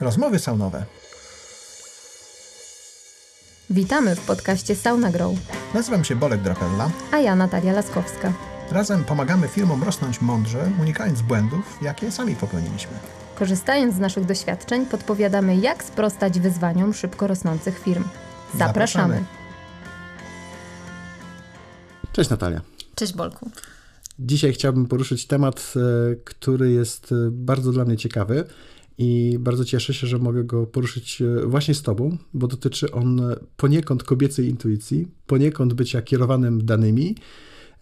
Rozmowy saunowe. Witamy w podcaście Sauna Grow, Nazywam się Bolek Drapella. a ja Natalia Laskowska. Razem pomagamy firmom rosnąć mądrze, unikając błędów, jakie sami popełniliśmy. Korzystając z naszych doświadczeń, podpowiadamy, jak sprostać wyzwaniom szybko rosnących firm. Zapraszamy. Zapraszamy. Cześć Natalia. Cześć Bolku. Dzisiaj chciałbym poruszyć temat, e, który jest e, bardzo dla mnie ciekawy i bardzo cieszę się, że mogę go poruszyć e, właśnie z Tobą, bo dotyczy on poniekąd kobiecej intuicji, poniekąd bycia kierowanym danymi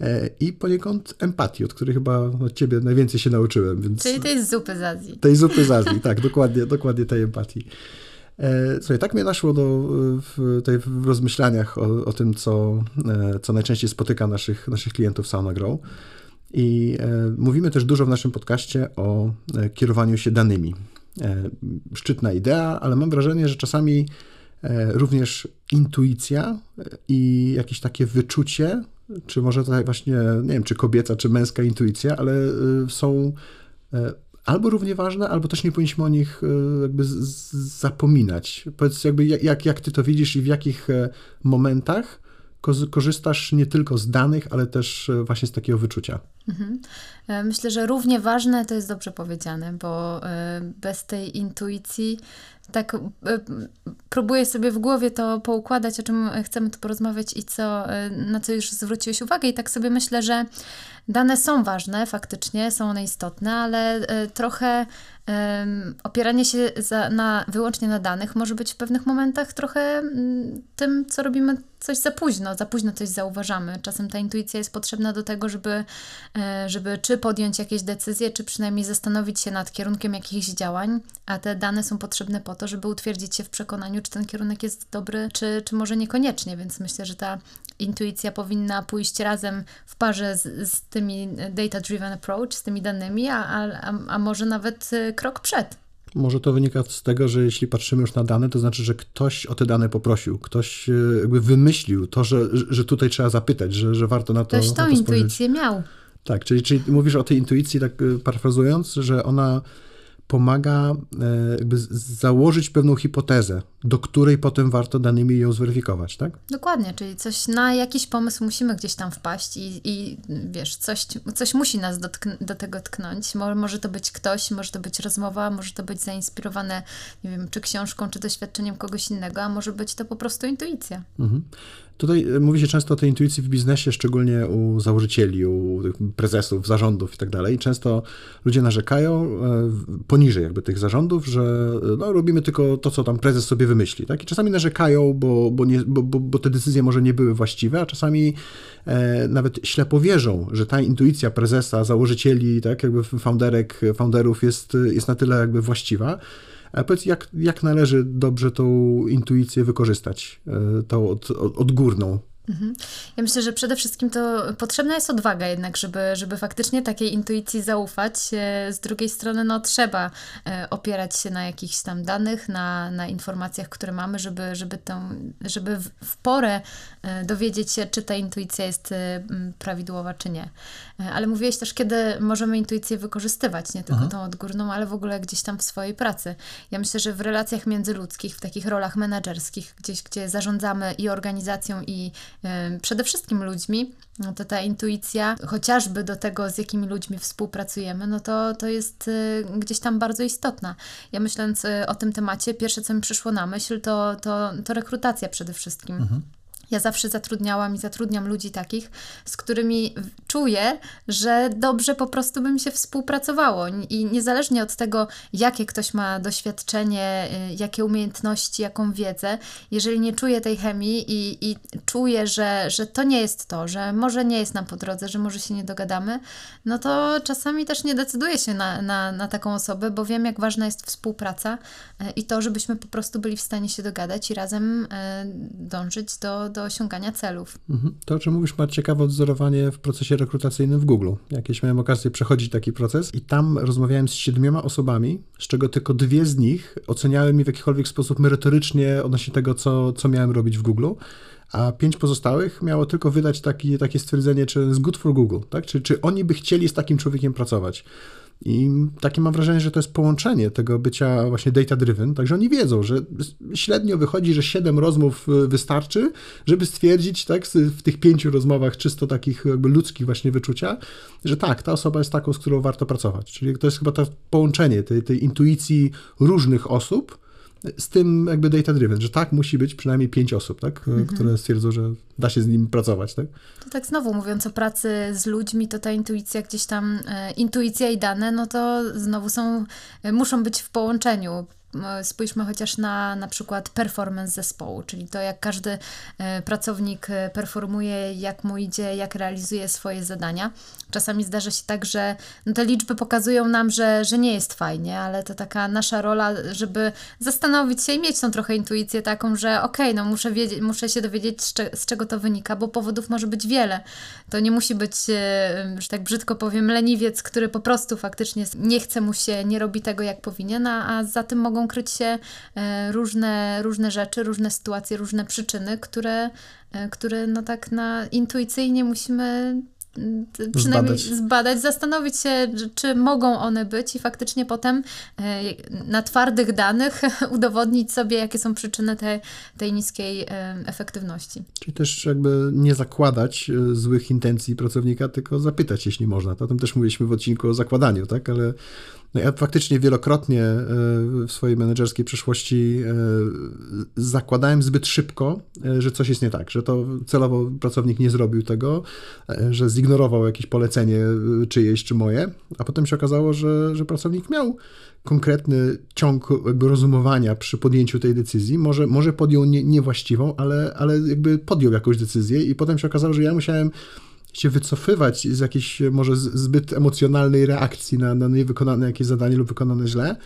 e, i poniekąd empatii, od której chyba od Ciebie najwięcej się nauczyłem. Więc Czyli to jest zupy z Azji. tej zupy z Azji, tak, dokładnie, dokładnie tej empatii. E, Słuchaj, tak mnie naszło do, w, tej, w rozmyślaniach o, o tym, co, co najczęściej spotyka naszych, naszych klientów Sauna Grow. I mówimy też dużo w naszym podcaście o kierowaniu się danymi. E, szczytna idea, ale mam wrażenie, że czasami e, również intuicja e, i jakieś takie wyczucie, czy może to właśnie, nie wiem, czy kobieca, czy męska intuicja, ale są albo równie ważne, albo też nie powinniśmy o nich jakby zapominać. Powiedz jakby jak- jak, ty to widzisz i w jakich momentach korzystasz nie tylko z danych, ale też właśnie z takiego wyczucia. E, Myślę, że równie ważne to jest dobrze powiedziane, bo e, bez tej intuicji tak e, próbuję sobie w głowie to poukładać, o czym chcemy tu porozmawiać i co, na co już zwróciłeś uwagę. I tak sobie myślę, że dane są ważne, faktycznie są one istotne, ale trochę opieranie się za, na, wyłącznie na danych może być w pewnych momentach trochę mm, tym, co robimy coś za późno, za późno coś zauważamy. Czasem ta intuicja jest potrzebna do tego, żeby, żeby czy podjąć jakieś decyzje, czy przynajmniej zastanowić się nad kierunkiem jakichś działań, a te dane są potrzebne po to, żeby utwierdzić się w przekonaniu, czy ten kierunek jest dobry, czy, czy może niekoniecznie, więc myślę, że ta intuicja powinna pójść razem w parze z, z tymi data-driven approach, z tymi danymi, a, a, a- może nawet e, krok przed. Może to wynika z tego, że jeśli patrzymy już na dane, to znaczy, że ktoś o te dane poprosił, ktoś e, jakby wymyślił to, że, że tutaj trzeba zapytać, że, że warto na to, Ktoś na tą to intuicję miał. Tak, czyli, czyli mówisz o tej intuicji, tak e, parafrazując, że ona pomaga e, jakby założyć pewną hipotezę, do której potem warto danymi ją zweryfikować, tak? Dokładnie, czyli coś na jakiś pomysł musimy gdzieś tam wpaść i, i wiesz, coś, coś musi nas dotkn- do tego tknąć. Mo- Może to być ktoś, może to być rozmowa, może to być zainspirowane, nie wiem, czy książką, czy doświadczeniem kogoś innego, a może być to po prostu intuicja. Mhm. Tutaj e, mówi się często o tej intuicji w biznesie, szczególnie u założycieli, u prezesów, zarządów i tak dalej. Często ludzie narzekają e, poniżej jakby tych zarządów, że e, no, robimy tylko to, co tam prezes sobie wymyśli. Tak? I czasami narzekają, bo, bo, nie, bo, bo, bo te decyzje może nie były właściwe, a czasami e, nawet ślepo wierzą, że ta intuicja prezesa, założycieli, tak, jakby founderek, founderów jest, jest na tyle jakby właściwa. A powiedz, jak, jak należy dobrze tą intuicję wykorzystać, e, tą od, od, odgórną? Ja myślę, że przede wszystkim to potrzebna jest odwaga jednak, żeby, żeby faktycznie takiej intuicji zaufać. E, Z drugiej strony, no trzeba e, opierać się na jakichś tam danych, na, na informacjach, które mamy, żeby, żeby, tą, żeby w, porę e, dowiedzieć się, czy ta intuicja jest prawidłowa, czy nie. Ale mówiłeś też, kiedy możemy intuicję wykorzystywać, nie tylko tą odgórną, ale w ogóle gdzieś tam w swojej pracy. Ja myślę, że w relacjach międzyludzkich, w takich rolach menedżerskich, gdzieś, gdzie zarządzamy i organizacją, i przede wszystkim ludźmi, no to ta intuicja, chociażby do tego, z jakimi ludźmi współpracujemy, no to, to jest y, gdzieś tam bardzo istotna. Ja myśląc y, o tym temacie, pierwsze, co mi przyszło na myśl, to, to, to rekrutacja przede wszystkim. Ja zawsze zatrudniałam i zatrudniam ludzi takich, z którymi czuję, że dobrze po prostu by mi się współpracowało. I niezależnie od tego, jakie ktoś ma doświadczenie, y, jakie umiejętności, jaką wiedzę, jeżeli nie czuję tej chemii i, i czuję, że, że to nie jest to, że może nie jest nam po drodze, że może się nie dogadamy, no to czasami też nie decyduję się na, na, na taką osobę, bo wiem, jak ważna jest współpraca y, i to, żebyśmy po prostu byli w stanie się dogadać i razem y, dążyć do, do osiągania celów. Mhm. To, o czym mówisz, ma ciekawe odzorowanie w procesie rekrutacyjnym w Google. Jakieś miałem okazję przechodzić taki proces i tam rozmawiałem z siedmioma osobami, z czego tylko dwie z nich oceniały mi w jakikolwiek sposób merytorycznie odnośnie tego, co, co miałem robić w Google. a pięć pozostałych miało tylko wydać taki, takie stwierdzenie, czy jest good for Google, tak? Czy, czy oni by chcieli z takim człowiekiem pracować. I takie mam wrażenie, że to jest połączenie tego bycia właśnie data-driven, także oni wiedzą, że średnio wychodzi, że 7 rozmów y, wystarczy, żeby stwierdzić tak, w tych pięciu rozmowach czysto takich jakby ludzkich właśnie wyczucia, że tak, ta osoba jest taką, z którą warto pracować. Czyli to jest chyba to połączenie tej, tej intuicji różnych osób, z tym jakby data driven, że tak musi być przynajmniej pięć osób, tak, mhm. które stwierdzą, że da się z nim pracować, tak? To tak znowu mówiąc o pracy z ludźmi, to ta intuicja gdzieś tam, e, intuicja i dane, no to znowu są, e, muszą być w połączeniu. Spójrzmy chociaż na na przykład performance zespołu, czyli to, jak każdy e, pracownik e, performuje, jak mu idzie, jak realizuje swoje zadania. Czasami zdarza się tak, że no te liczby pokazują nam, że, że nie jest fajnie, ale to taka nasza rola, żeby zastanowić się i mieć tą trochę intuicję taką, że okej, okay, no muszę, wiedzieć, muszę się dowiedzieć, z czego to wynika, bo powodów może być wiele. To nie musi być, e, że tak brzydko powiem, leniwiec, który po prostu faktycznie nie chce mu się, nie robi tego, jak powinien, a, a za tym mogą kryć się e, różne, różne rzeczy, różne sytuacje, różne przyczyny, które, e, które no tak na intuicyjnie musimy przynajmniej zbadać. zbadać. zastanowić się, czy mogą one być i faktycznie potem e, na twardych danych udowodnić sobie, jakie są przyczyny tej, tej niskiej efektywności. Czyli też jakby nie zakładać złych intencji pracownika, tylko zapytać, jeśli można. O tym też mówiliśmy w odcinku o zakładaniu, tak? Ale no ja faktycznie wielokrotnie e, w swojej menedżerskiej przeszłości e, zakładałem zbyt szybko, e, że coś jest nie tak, że to celowo pracownik nie zrobił tego, że zignorował jakieś polecenie czyjeś czy moje, a potem się okazało, że, że pracownik miał konkretny ciąg jakby rozumowania przy podjęciu tej decyzji. Może, może podjął nie, niewłaściwą, ale, ale jakby podjął jakąś decyzję i potem się okazało, że ja musiałem się wycofywać z jakiejś może zbyt emocjonalnej reakcji na, na niewykonane jakieś zadanie lub wykonane źle,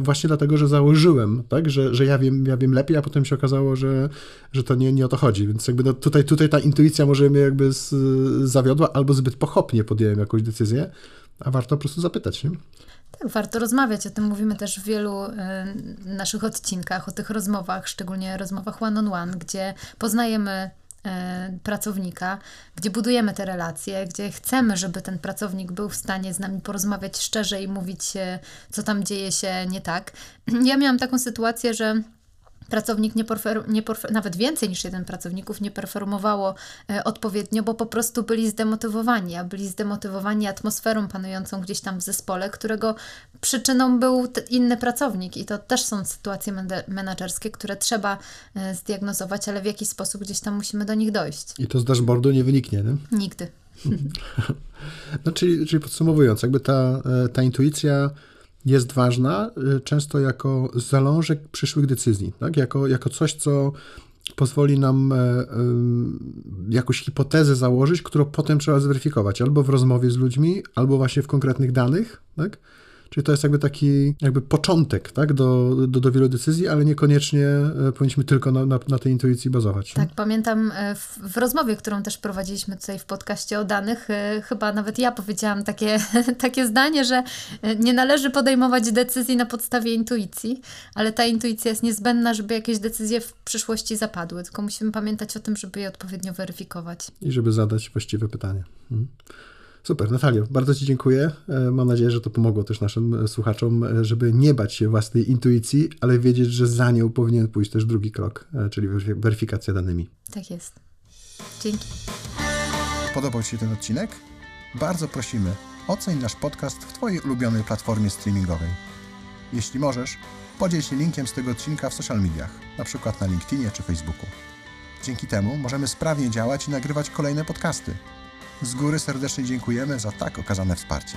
właśnie dlatego, że założyłem, tak, że, że ja, wiem, ja wiem lepiej, a potem się okazało, że, że to nie, nie o to chodzi. Więc jakby no tutaj, tutaj ta intuicja może mnie jakby z, zawiodła, albo zbyt pochopnie podjąłem jakąś decyzję, a warto po prostu zapytać, nie? Tak, warto rozmawiać. O tym mówimy też w wielu y, naszych odcinkach, o tych rozmowach, szczególnie rozmowach one-on-one, on one, gdzie poznajemy E, pracownika, gdzie budujemy te relacje, gdzie chcemy, żeby ten pracownik był w stanie z nami porozmawiać szczerze i mówić, co tam dzieje się nie tak. Ja miałam taką sytuację, że pracownik nie, porfer, nie porfer, nawet więcej niż jeden pracowników nie performowało e, odpowiednio, bo po prostu byli zdemotywowani, a byli zdemotywowani atmosferą panującą gdzieś tam w zespole, którego przyczyną był inny pracownik i to też są sytuacje menedżerskie, które trzeba e, zdiagnozować, ale w jaki sposób gdzieś tam musimy do nich dojść. I to z dashboardu nie wyniknie, nie? Nigdy. no, czyli, czyli podsumowując, jakby ta, e, ta intuicja jest ważna y, często jako zalążek przyszłych decyzji, tak? jako, jako coś, co pozwoli nam e, e, jakąś hipotezę założyć, którą potem trzeba zweryfikować albo w rozmowie z ludźmi, albo właśnie w konkretnych danych. Tak? Czyli to jest jakby taki jakby początek tak, do, do, do wielu decyzji, ale niekoniecznie e, powinniśmy tylko na, na, na tej intuicji bazować. Tak, nie? pamiętam e, w, w, rozmowie, którą też prowadziliśmy tutaj w podcaście o danych, e, chyba nawet ja powiedziałam takie, takie zdanie, że nie należy podejmować decyzji na podstawie intuicji, ale ta intuicja jest niezbędna, żeby jakieś decyzje w przyszłości zapadły, tylko musimy pamiętać o tym, żeby je odpowiednio weryfikować. I żeby zadać właściwe pytanie. Mhm. Super, Natalio, bardzo Ci dziękuję. E, mam nadzieję, że to pomogło też naszym e, słuchaczom, e, żeby nie bać się własnej intuicji, ale wiedzieć, że za nią powinien pójść też drugi krok, czyli weryfikacja danymi. Tak jest. Dzięki. Podobał Ci się ten odcinek? Bardzo prosimy, oceń nasz podcast w Twojej ulubionej platformie streamingowej. Jeśli możesz, podziel się linkiem z tego odcinka w social mediach, na przykład na LinkedInie czy Facebooku. Dzięki temu możemy sprawnie działać i nagrywać kolejne podcasty. Z góry serdecznie dziękujemy za tak okazane wsparcie.